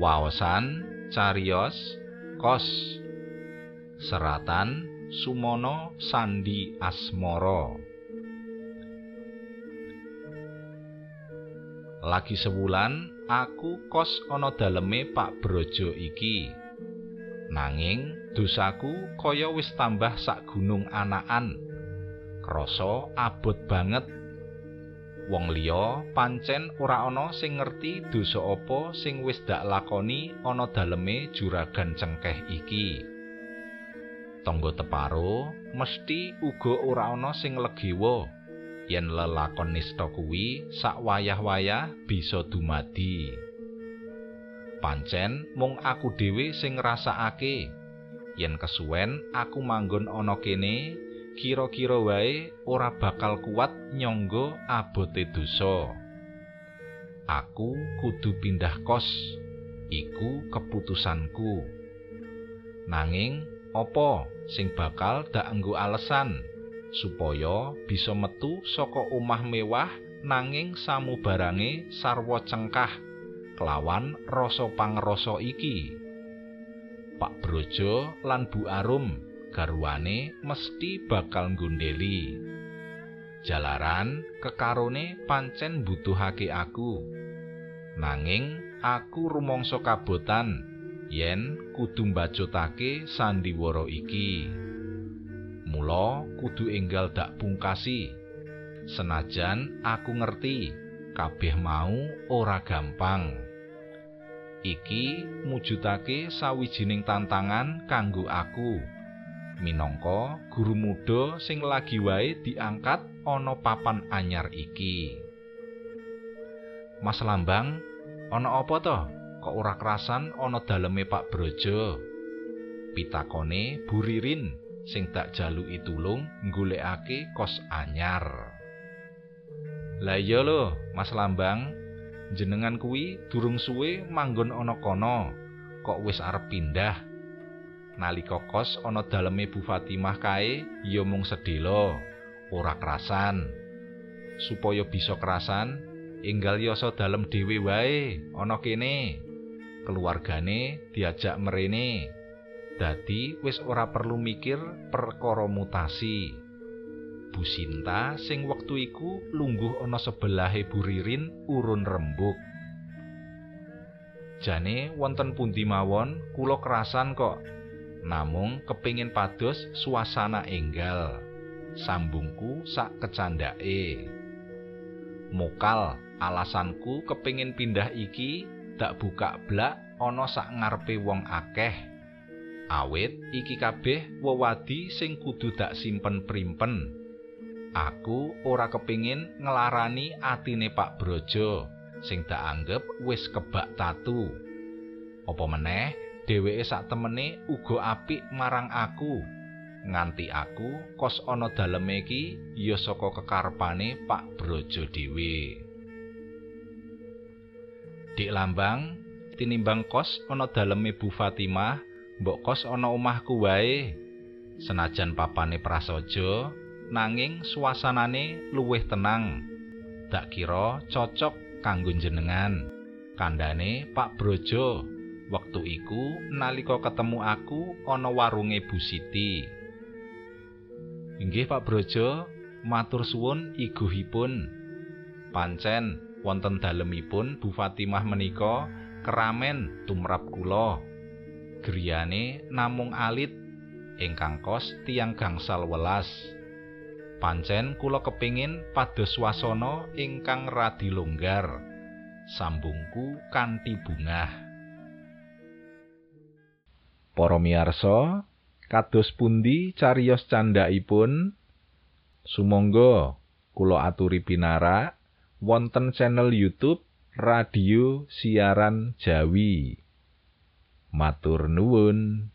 Waosan cariyos kos seratan Sumono Sandi Asmara. Lagi sewulan aku kos ana daleme Pak Brojo iki. Nanging dosaku kaya wis tambah sak gunung anakan krasa abot banget wong liya pancen ora ana sing ngerti dosa apa sing wis dak lakoni ana daleme juragan cengkeh iki. Tangga teparo mesti uga ora ana sing legewa yen lelakon nista kuwi sak wayah-wayah bisa dumadi. Pancen mung aku dhewe sing ngrasakake yen kesuwen aku manggon ana kene kira-kira wae ora bakal kuat nyangga abote dosa aku kudu pindah kos iku keputusanku nanging apa sing bakal dak nggo alasan supaya bisa metu saka omah mewah nanging samubarange sarwa cengkah kelawan rasa pangrasa iki. Pak Brojo lan Bu Arum garwane mesti bakal nggondeli. Jalaran kekarone pancen butuhake aku. Nanging aku rumangsa kabotan yen kudu mbacutake sandiwara iki. Mula kudu enggal dak pungkasi. Senajan aku ngerti kabeh mau ora gampang. iki mujudake sawijining tantangan kanggo aku minangka guru muda sing lagi wae diangkat ana papan anyar iki. Mas Lambang ana apa to? Kok ora kerasan ana daleme Pak Brojo? Pitakone Buririn sing tak jaluki tulung golekake kos anyar. Lah iya lho Mas Lambang. Jenengan kuwi durung suwe manggon ana kono. Kok wis arep pindah nalika kos ana daleme Bu Fatimah kae ya mung sedhela ora kerasan supaya bisa kerasan enggal yasa dalem dhewe wae ana kene keluargane diajak merene dadi wis ora perlu mikir perkara mutasi Bu Sinta sing wektu iku lungguh ana sebelahe Bu Ririn urun rembug. Jane wonten pundi mawon kula kerasan kok. Namung kepingin pados suasana enggal. Sambungku sak kecandake. Mokal alasanku kepingin pindah iki dak buka blak ana sak ngarepe wong akeh. Awit iki kabeh wewadi sing kudu dak simpen primpen. Aku ora kepingin ngelarani atine Pak Brojo sing tak anggap wis kebak tatu. Apa meneh dheweke sak temene uga apik marang aku. Nganti aku kos ana daleme iki ya saka kekarepane Pak Brojo dhewe. Dik Lambang, tinimbang kos ana daleme Bu Fatimah, mbok kos ana omahku wae. Senajan papane prasaja, nanging suasanane luwih tenang. Dak kira cocok kanggo jenengan. Kandane Pak Brojo, wektu iku nalika ketemu aku ana warunge Bu Siti. Inggih Pak Brojo, matur suwun iguhipun. Pancen wonten dalemipun Bu Fatimah menika keramen tumrap kula. Griyane namung alit ingkang kos tiang gangsal welas. pancen kula kepingin pados swasana ingkang radi longgar sambungku kanthi bungah Para miyarsa kados pundi cariyos candhaipun sumangga kula aturi pinarak wonten channel YouTube Radio Siaran Jawi. Matur nuwun